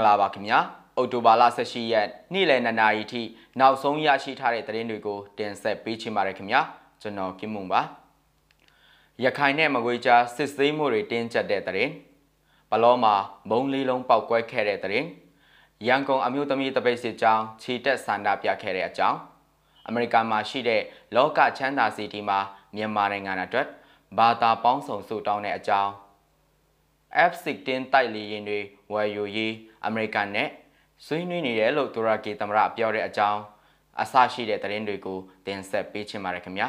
္ဂလာပါခင်ဗျာအော်တိုဘာလ18ရက်နေ့လယ်2နာရီထိနောက်ဆုံးရရှိထားတဲ့သတင်းတွေကိုတင်ဆက်ပေးချင်ပါတယ်ခင်ဗျာကျွန်တော်ကင်းမုံပါရခိုင်နဲ့မကွေးကြားစစ်ဆေးမှုတွေတင်းကျပ်တဲ့သတင်းဘလောမှာမုံလေးလုံးပောက်ကွဲခဲ့တဲ့သတင်းရန်ကုန်အမျိုးသမီးတပိတ်စစ်ကြောင်းခြေတက်ဆန္ဒပြခဲ့တဲ့အကြောင်းအမေရိကန်မှာရှိတဲ့လောကချမ်းသာစီတီမှာမြန်မာနိုင်ငံအတွက်ဘာသာပေါင်းစုံစုတောင်းတဲ့အကြောင်း F-16 တိုက်လေယာဉ်တွေဝယ်ယူရေး အမေရိကန်နဲ့ဆွေးနွေးနေတယ်လို့တူရကီသမ္မတပြောတဲ့အကြောင်းအဆရှိတဲ့သတင်းတွေကိုတင်ဆက်ပေးချင်ပါတယ်ခင်ဗျာ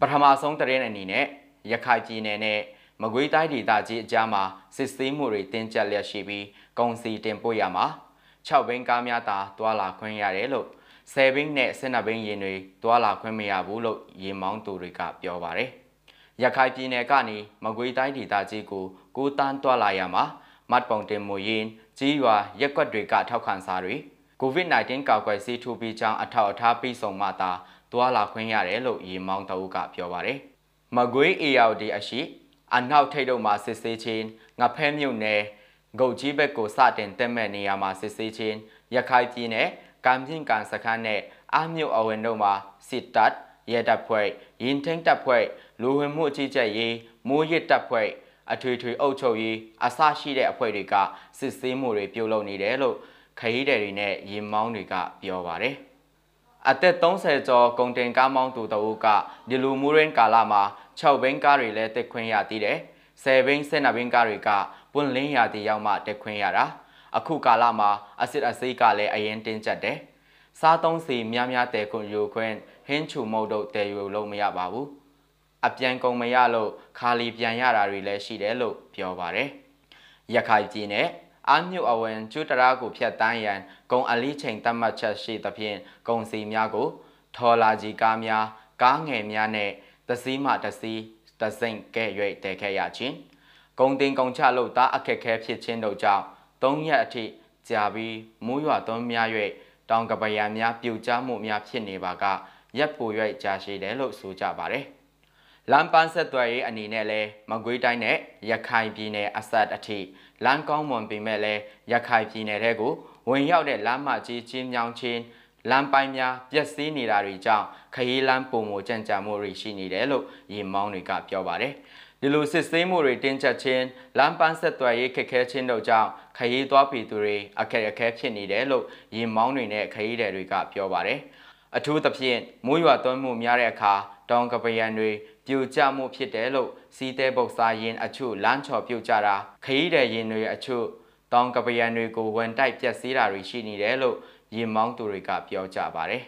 ပထမဆုံးသတင်းအနေနဲ့ရခိုင်ပြည်နယ်နဲ့မကွေးတိုင်းဒေသကြီးအကြားမှာစစ်ဆေးမှုတွေတင်းကျပ်လျက်ရှိပြီးကုန်စည်တင်ပို့ရမှာ6ဘင်းကားများသာတွာလာခွင့်ရတယ်လို့10ဘင်းနဲ့12ဘင်းယာဉ်တွေတွာလာခွင့်မရဘူးလို့ရေမောင်းသူတွေကပြောပါတယ်ရခိုင်ပြည်နယ်ကနေမကွေးတိုင်းဒေသကြီးကိုကိုတန်းတွာလာရမှာ မတ်ပုံတင်မူရင်ကြီးရွာရက်ကွက်တွေကထောက်ခံစာတွေ COVID-19 ကာကွယ်ဆေးထိုးပြီးကြောင်းအထောက်အထားပြီးဆုံးမှသာတွာလာခွင့်ရတယ်လို့ရေမောင်းတအုပ်ကပြောပါတယ်မကွေး ARD အရှိအနောက်ထိပ်တို့မှာစစ်ဆေးခြင်းငဖဲမြုပ်နယ်ဂုတ်ကြီးဘက်ကိုစတင်တက်မဲ့နေရာမှာစစ်ဆေးခြင်းရခိုင်ပြည်နယ်ကံပြင်းကန်စခန်းနဲ့အမြို့အဝင်တို့မှာစစ်တပ်ရဲတပ်ဖွဲ့ရင်ထင်းတပ်ဖွဲ့လူဝင်မှုအကြီးကျယ်ရေးမိုးရစ်တပ်ဖွဲ့ အထွေထွေအုပ်ချုပ်ရေးအစရှိတဲ့အဖွဲ့တွေကစစ်ဆေးမှုတွေပြုလုပ်နေတယ်လို့ခရီးသည်တွေနဲ့ရင်မောင်းတွေကပြောပါတယ်အသက်30ကျော်ကုန်တင်ကားမောင်းသူတအုပ်ကဒီလူမူရင်းကာလမှာ6ဘင်းကားတွေလည်းတက်ခွင့်ရသေးတယ်။10ဘင်း12ဘင်းကားတွေကပွင့်လင်းရာသီရောက်မှတက်ခွင့်ရတာ။အခုကာလမှာအစစ်အစိကလည်းအရင်တင်းကျပ်တယ်။စားသုံးစီများများတဲခွင့်ယူခွင့်ဟင်းချူမုတ်တို့တဲယူလို့မရပါဘူး။ အပြန်ကုန်မရလို့ခါလီပြန်ရတာတွေလည်းရှိတယ်လို့ပြောပါတယ်။ရခိုင်ပြည်နယ်အာမြုပ်အဝင်ကျွတရာကိုဖျက်တမ်းရန်ဂုံအလီချိန်တတ်မှတ်ချက်ရှိသဖြင့်ဂုံစီများကို ထော်လာကြီးကားများကားငယ်များနဲ့တစည်းမှတစည်းတစိမ့်ကဲ့၍တဲခဲ့ရခြင်းဂုံတင်ဂုံချလို့သားအခက်ခဲဖြစ်ခြင်းတို့ကြောင့်၃ရက်အထိကြာပြီးမူးရွာသွန်းများ၍တောင်ကပယံများပြူကျမှုများဖြစ်နေပါကရက်ပူ၍ကြာရှိတယ်လို့ဆိုကြပါတယ် လမ်းပန်းဆက်သွယ်ရေးအနေနဲ့လဲမကွေးတိုင်းနဲ့ရခိုင်ပြည်နယ်အစပ်အထိလမ်းကောင်းမွန်ပေမဲ့လဲရခိုင်ပြည်နယ်ထဲကိုဝင်ရောက်တဲ့လမ်းမကြီးချင်းမြောင်းချင်းလမ်းပိုင်းများပျက်စီးနေတာတွေကြောင့်ခရီးလမ်းပုံမကြံ့ကြာမှုတွေရှိနေတယ်လို့ရေမောင်းတွေကပြောပါတယ်ဒီလိုစစ်ဆေးမှုတွေတင်းကျပ်ခြင်းလမ်းပန်းဆက်သွယ်ရေးခက်ခဲခြင်းတို့ကြောင့်ခရီးသွားပြည်သူတွေအခက်အခဲဖြစ်နေတယ်လို့ရေမောင်းတွေနဲ့ခရီးသည်တွေကပြောပါတယ် အထူးသဖြင့်မိုးရွာသွန်းမှုများတဲ့အခါတောင်ကပယံတွေပြိုကျမှုဖြစ်တယ်လို့စီးတဲပုတ်စားရင်အချို့လမ်းချော်ပြုတ်ကြတာခရီးသည်ရင်တွေအချို့တောင်ကပယံတွေကိုဝန်တိုက်ပြက်စီးတာတွေရှိနေတယ်လို့ရင်မောင်းသူတွေကပြောကြပါတယ်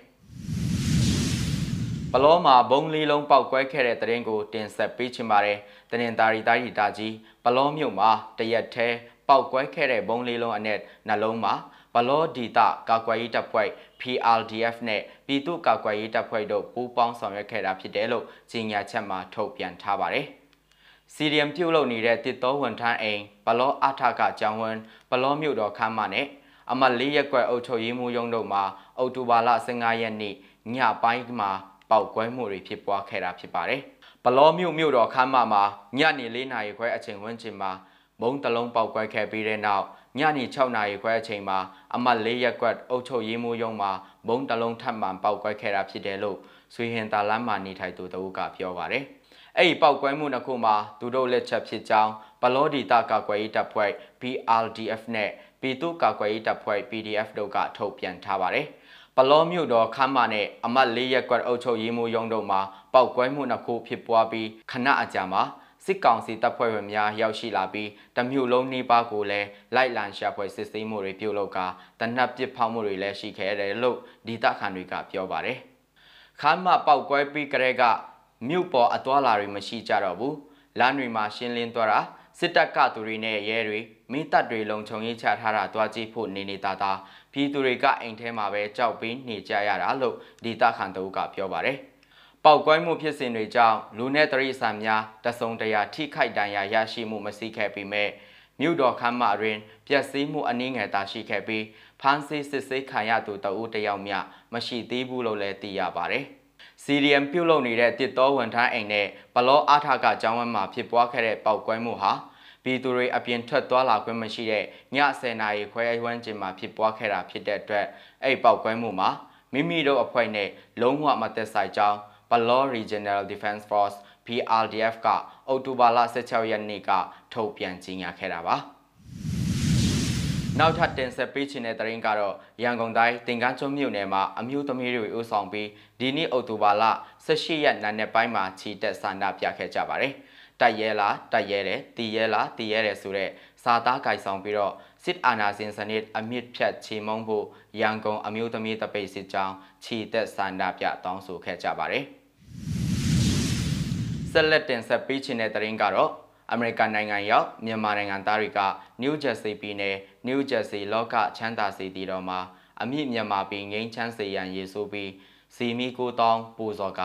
ပလောမှာဘုံလေးလုံးပောက်ကွဲခဲ့တဲ့တရင်ကိုတင်ဆက်ပေးချင်ပါတယ်။တနင်္သာရီတိုင်းဒေသကြီးပလောမြို့မှာတရက်ထဲပောက်ကွဲခဲ့တဲ့ဘုံလေးလုံးအနက်နှလုံးမှာ ဘလောဒီတာကာကွယ်ရေးတပ်ဖွဲ့ PRDF နဲ့ပြည်သူ့ကာကွယ်ရေးတပ်ဖွဲ့တို့ပူးပေါင်းဆောင်ရွက်ခဲ့တာဖြစ်တယ်လို့ကြေညာချက်မှာထုတ်ပြန်ထားပါတယ်။စီရီယမ်ပြုတ်လုပ်နေတဲ့တစ်တော်ဝန်ထမ်းအိမ်ဘလောအထကကျောင်းဝန်းဘလောမြို့တော်ခမ်းမနဲ့အမတ်၄ရက်ကွက်အုပ်ချုပ်ရေးမှူးရုံးတို့မှာအောက်တိုဘာလ15ရက်နေ့ညပိုင်းမှာပေါက်ကွဲမှုတွေဖြစ်ပွားခဲ့တာဖြစ်ပါတယ်။ဘလောမြို့မြို့တော်ခမ်းမမှာညနေ၄နာရီခွဲအချိန်ဝန်းကျင်မှာမုံတလုံးပေါက်ကွဲခဲ့ပြီးတဲ့နောက် ညနေ6နာရီခွဲအချိန်မှာအမတ်၄ရက်ကွက်အုပ်ချုပ်ရေးမှူးရုံးမှာမုံတလုံးထပ်မံပေါက်ကွဲခဲ့တာဖြစ်တယ်လို့ဆွေဟင်တာလမ်းမှာနေထိုင်သူတဦးကပြောပါတယ်။အဲ့ဒီပေါက်ကွဲမှုတစ်ခုမှာသူတို့လက်ချက်ဖြစ်ကြောင်းဘလောဒီတာကာကွယ်ရေးတပ်ဖွဲ့ PRDF နဲ့ပြည်သူ့ကာကွယ်ရေးတပ်ဖွဲ့ PDF တို့ကထုတ်ပြန်ထားပါတယ်။ပလောမြို့တော်ခမ်းမနဲ့အမတ်၄ရက်ကွက်အုပ်ချုပ်ရေးမှူးရုံးတို့မှာပောက်ကွဲမှုနှစ်ခုဖြစ်ပွားပြီးခဏအကြာမှာ စစ်ကောင်စီတပ်ဖွဲ့ဝင်များရောက်ရှိလာပြီးတမျိုးလုံးနှီးပါကိုလည်းလိုက်လံရှာဖွေစစ်ဆေးမှုတွေပြုလုပ်ကာတနက်ပစ်ဖောက်မှုတွေလည်းရှိခဲ့တယ်လို့ဒေသခံတွေကပြောပါတယ်။ခမ်းမပောက်ကွဲပြီးကလေးကမြို့ပေါ်အသွာလာတွေမရှိကြတော့ဘူး။လမ်းတွေမှာရှင်းလင်းသွားတာစစ်တပ်ကသူတွေနဲ့ရဲတွေမိတပ်တွေလုံခြုံရေးချထားတာတွားကြည့်ဖို့နေနေတာသာပြည်သူတွေကအိမ်ထဲမှာပဲကြောက်ပြီးနေကြရတာလို့ဒေတာခန်တူကပြောပါတယ်။ ပောက်ကွဲမှုဖြစ်စဉ်တွေကြောင့်လူနဲ့တရိษံများတဆုံတရာထိခိုက်ဒဏ်ရာရရှိမှုမရှိခဲ့ပေမဲ့မြို့တော်ခမ်းမတွင်ပျက်စီးမှုအနည်းငယ်သာရှိခဲ့ပြီးဖမ်းဆီးစစ်ဆေးခံရသူတအုပ်တယောက်မျှမရှိသေးဘူးလို့လည်းသိရပါတယ်။စီရီယမ်ပြုတ်လုံနေတဲ့တစ်တော်ဝန်ထမ်းအိမ်နဲ့ဘလောအားထကကျောင်းဝမ်းမှာဖြစ်ပွားခဲ့တဲ့ပောက်ကွဲမှုဟာပြည်သူတွေအပြင်ထွက်သွားလာခွင့်မရှိတဲ့ည10နာရီခွဲအဝန်းကျင်မှာဖြစ်ပွားခဲ့တာဖြစ်တဲ့အတွက်အဲ့ပောက်ကွဲမှုမှာမိမိတို့အဖွဲ့နဲ့လုံးဝမသက်ဆိုင်ကြောင်း Balor Regional Defense Force PRDF ကအောက်တိုဘာလ16ရက်နေ့ကထုတ်ပြန်ကြေညာခဲ့တာပါနောက်ထပ်တင်ဆက်ပေးခြင်းတဲ့တရင်ကတော့ရန်ကုန်တိုင်းတင်ကန်းကျွန်းမြို့နယ်မှာအမျိုးသမီးတွေဦးဆောင်ပြီးဒီနေ့အောက်တိုဘာလ18ရက်နေ့နေ့ပိုင်းမှာခြိတက်ဆန္ဒပြခဲ့ကြပါတယ်။တိုက်ရဲလားတိုက်ရဲတယ်တီရဲလားတီရဲတယ်ဆိုတဲ့စာသားကြိုက်ဆောင်ပြီးတော့စစ်အာဏာရှင်စနစ်အမြင့်ဖြတ်ချေမှုန်းဖို့ရန်ကုန်အမျိုးသမီးတပိတ်စစ်ကြောင်းခြိတက်ဆန္ဒပြတောင်းဆိုခဲ့ကြပါတယ်။ ဆက်လက်တင်ဆက်ပေးခြင်းတဲ့သတင်းကတော့အမေရိကန်နိုင်ငံရောက်မြန်မာနိုင်ငံသားတွေက New Jersey ပြည်နယ် New Jersey လောကချမ်းသာစီတီတော်မှာအမြင့်မြန်မာပြည်ငိမ်းချမ်းစေရန်ရည်ဆိုပြီးစီမီကိုတောင်းပူဇော်က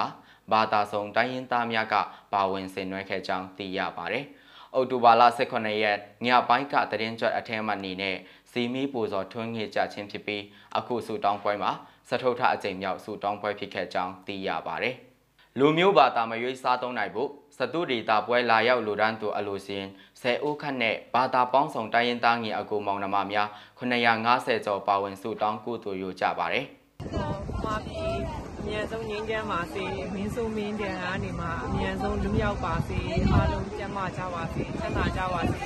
ဘာသာဆောင်တိုင်းရင်းသားများကပါဝင်ဆင်နွှဲခဲ့ကြောင်းသိရပါတယ်။အောက်တိုဘာလ18ရက်ညပိုင်းကတရင်ကြွအထက်မှနေနဲ့စီမီပူဇော်ထွန်းငှေ့ကြခြင်းဖြစ်ပြီးအခုဆူတောင်းပွဲမှာစထုထအကြိမ်မြောက်ဆူတောင်းပွဲဖြစ်ခဲ့ကြောင်းသိရပါတယ်။ လူမျိုးဘာသာမရွေးစားသုံးနိုင်ဖို့စတုဒေတာပွဲလာရောက်လူဒန်းသူအလိုစင်ဆယ်ဦးခန့်နဲ့ဘာသာပေါင်းဆောင်တိုင်းရင်းသားငင်အကူမောင်နှမများ950ကျော်ပါဝင်စုတောင်းကုသိုလ်ယူကြပါတယ်။မာပြည်အမြန်ဆုံးငင်းချမ်းပါစေမင်းဆိုမင်းတဲ့ကနေမှအမြန်ဆုံးလူမြောက်ပါစေအားလုံးကျန်းမာကြပါစေချမ်းသာကြပါစေ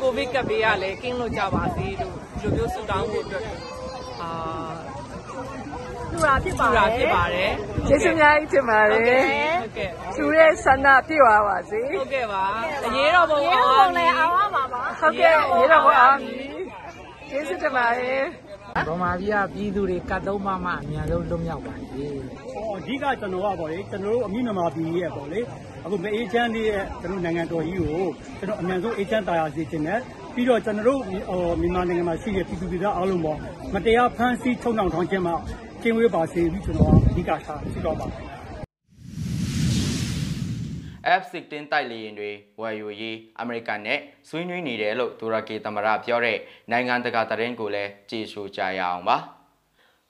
ကိုဗစ်ကပ်ဘေးကလည်းကင်းလွတ်ကြပါစေလို့လူမျိုးစုတောင်းဖို့အတွက်အာ လူရာဖြစ်ပါတယ်လူရာဖြစ်ပါတယ်ကျေးဇူးများကြီးတင်ပါတယ်ဟုတ်ကဲ့သူရဲ့ဆန္ဒပြည့်သွားပါစေဟုတ်ကဲ့ပါအရေးတော်ပုံအောင်အောင်လည်းအောင်ပါပါဟုတ်ကဲ့အရေးတော်ပုံအောင်ကျေးဇူးတင်ပါတယ်ဗမာပြည်ကပြည်သူတွေကတ်သုံးမမအများဆုံးလွတ်မြောက်ပါစေ။အဓိကကျွန်တော်ကပေါ့လေကျွန်တော်တို့အမိမြန်မာပြည်ရဲ့ပေါ့လေအခုမအေးချမ်းလေးရဲ့ကျွန်တော်နိုင်ငံတော်ကြီးကိုကျွန်တော်အမြန်ဆုံးအေးချမ်းတာယာစေချင်တယ်ပြီးတော့ကျွန်တော်တို့မြန်မာနိုင်ငံမှာရှိတဲ့ပြည်သူပြည်သားအားလုံးပေါ့မတရားဖမ်းဆီးချုပ်နှောင်ထောင်ခြင်းမှာ ကင်းဝေးပါစေပြီးကျွန်တော်အဓိကထားရှိတော့ပါတယ် F-16 တိုက်လေယာဉ်တွေဝယ်ယူရေးအမေရိကန်နဲ့ဆွေးနွေးနေတယ်လို့တူရကီသမ္မတပြောတဲ့နိုင်ငံတကာသတင်းကိုလည်းကြည့်ရှုကြရအောင်ပါ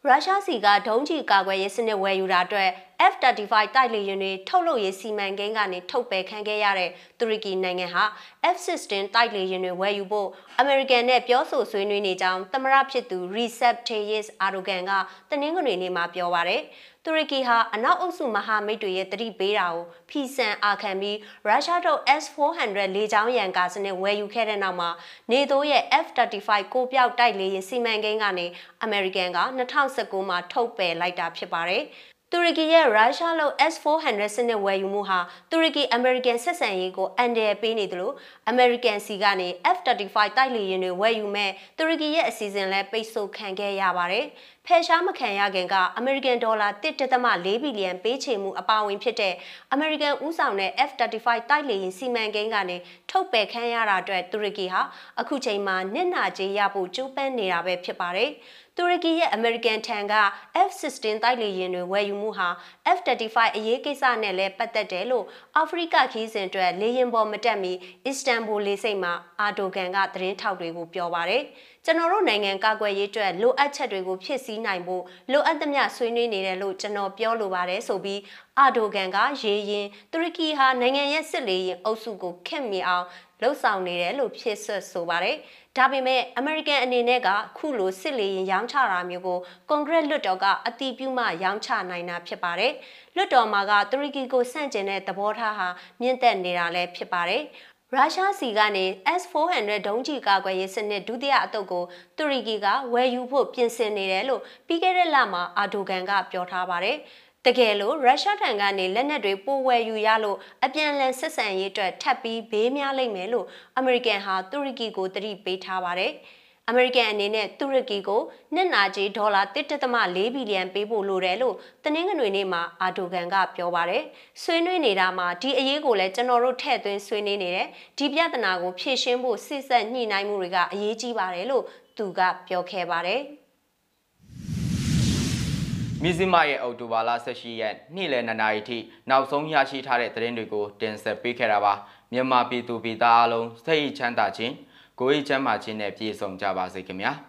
ရုရှားစီကဒုံးကျည်ကာကွယ်ရေးစနစ်ဝယ်ယူတာအတွက် F-35 တိုက်လေယာဉ်တွေထုတ်လုပ်ရေးစီမံကိန်းကနေထုတ်ပယ်ခံခဲ့ရတဲ့တူရကီနိုင်ငံဟာ F-16 တိုက်လေယာဉ်တွေဝယ်ယူဖို့အမေရိကန်နဲ့ပြောဆိုဆွေးနွေးနေကြောင်းသမရဖြစ်သူ Recep Tayyip Erdogan ကတနင်္ဂနွေနေ့မှာပြောပါရယ်တူရကီဟာအနောက်အုပ်စုမဟာမိတ်တွေရဲ့တတိပေးတာကိုဖီဆန်အာခံပြီးရုရှားတို့ S400 လေကြောင်းရန်ကားစနစ်ဝယ်ယူခဲ့တဲ့နောက်မှာနေတိုးရဲ့ F35 ကိုပြောက်တိုက်လေယာဉ်စီမံကိန်းကနေအမေရိကန်က2019မှာထုတ်ပယ်လိုက်တာဖြစ်ပါတယ် တူရကီရဲ့ရုရှားလို့ S400 စနစ်ဝယ်ယူမှုဟာတူရကီအမေရိကန်ဆက်ဆံရေးကိုအန်ဒယ်ပေးနေတယ်လို့အမေရိကန်စီကနေ F35 တိုက်လေယာဉ်တွေဝယ်ယူမဲ့တူရကီရဲ့အစီအစဉ်လဲပိတ်ဆို့ခံခဲ့ရပါတယ်။ ဖယ်ရှားမခံရခင်ကအမေရိကန်ဒေါ်လာ1.4ဘီလီယံပေးချေမှုအပါအဝင်ဖြစ်တဲ့အမေရိကန်ဦးဆောင်တဲ့ F35 တိုက်လေယာဉ်စီမံကိန်းကနေထုတ်ပယ်ခံရတာအတွက်တူရကီဟာအခုချိန်မှာနစ်နာကြေးရဖို့ကြိုးပမ်းနေတာပဲဖြစ်ပါတယ်။တူရကီရဲ့အမေရိကန်ထံက F-16 တိုက်လေယာဉ်တွေဝယ်ယူမှုဟာ F-35 အရေးကိစ္စနဲ့လည်းပတ်သက်တယ်လို့အာဖရိကခီးစဉ်အတွက်လေယာဉ်ပေါ်မတက်မီအစ္စတန်ဘူလလေဆိပ်မှာအာဒိုဂန်ကသတင်းထောက်တွေကိုပြောပါရယ် ကျွန်တော်တို့နိုင်ငံကာကွယ်ရေးအတွက်လိုအပ်ချက်တွေကိုဖြည့်ဆည်းနိုင်ဖို့လိုအပ်သမျှဆွေးနွေးနေတယ်လို့ကျွန်တော်ပြောလိုပါတယ်ဆိုပြီးအာဒိုဂန်ကရေရင်တူရကီဟာနိုင်ငံရဲ့စစ်လေယာဉ်အုပ်စုကိုခက်မြအောင်လှုပ်ဆောင်နေတယ်လို့ဖြစ်ဆွဆိုပါတယ်။ဒါပေမဲ့အမေရိကန်အနေနဲ့ကခုလိုစစ်လေရင်ရောင်းချတာမျိုးကိုကွန်ဂရက်လွှတ်တော်ကအတီးပြုမှရောင်းချနိုင်တာဖြစ်ပါတယ်။လွှတ်တော်မှာကတူရကီကိုဆန့်ကျင်တဲ့သဘောထားဟာမြင့်တက်နေတာလည်းဖြစ်ပါတယ်။ ရုရှားစီကနေ S400 ဒုံးကျည်ကာကွယ်ရေးစနစ်ဒုတိယအတုပ်ကိုတူရကီကဝယ်ယူဖို့ပြင်ဆင်နေတယ်လို့ပြီးခဲ့တဲ့လမှာအာဒိုဂန်ကပြောထားပါတယ်။တကယ်လို့ရုရှားထံကနေလက်နက်တွေပိုဝယ်ယူရလို့အပြန်အလှန်ဆက်ဆံရေးအတွက်ထပ်ပြီးဘေးများလိမ့်မယ်လို့အမေရိကန်ဟာတူရကီကိုတတိပေးထားပါတယ်။ အမေရိကန်အနေနဲ့တူရကီကိုနှစ်နာကြီးဒေါ်လာ1.4ဘီလီယံပေးဖို့လိုတယ်လို့တနင်္ဂနွေနေ့မှာအာဒိုဂန်ကပြောပါတယ်။ဆွေးနွေးနေတာမှာဒီအရေးကိုလည်းကျွန်တော်တို့ထည့်သွင်းဆွေးနွေးနေတယ်။ဒီပြဿနာကိုဖြေရှင်းဖို့စစ်ဆက်ညှိနှိုင်းမှုတွေကအရေးကြီးပါတယ်လို့သူကပြောခဲ့ပါတယ်။မြစ်စမရဲ့အော်တိုဘာလ18ရက်နေ့လယ်2နာရီထိနောက်ဆုံးရရှိထားတဲ့သတင်းတွေကိုတင်ဆက်ပေးခဲ့တာပါမြန်မာပြည်သူပြည်သားအလုံးစိတ်ချမ်းသာခြင်း ကိုယ်ချမ်းသာခြင်းနဲ့ပြည့်စုံကြပါစေခင်ဗျာ။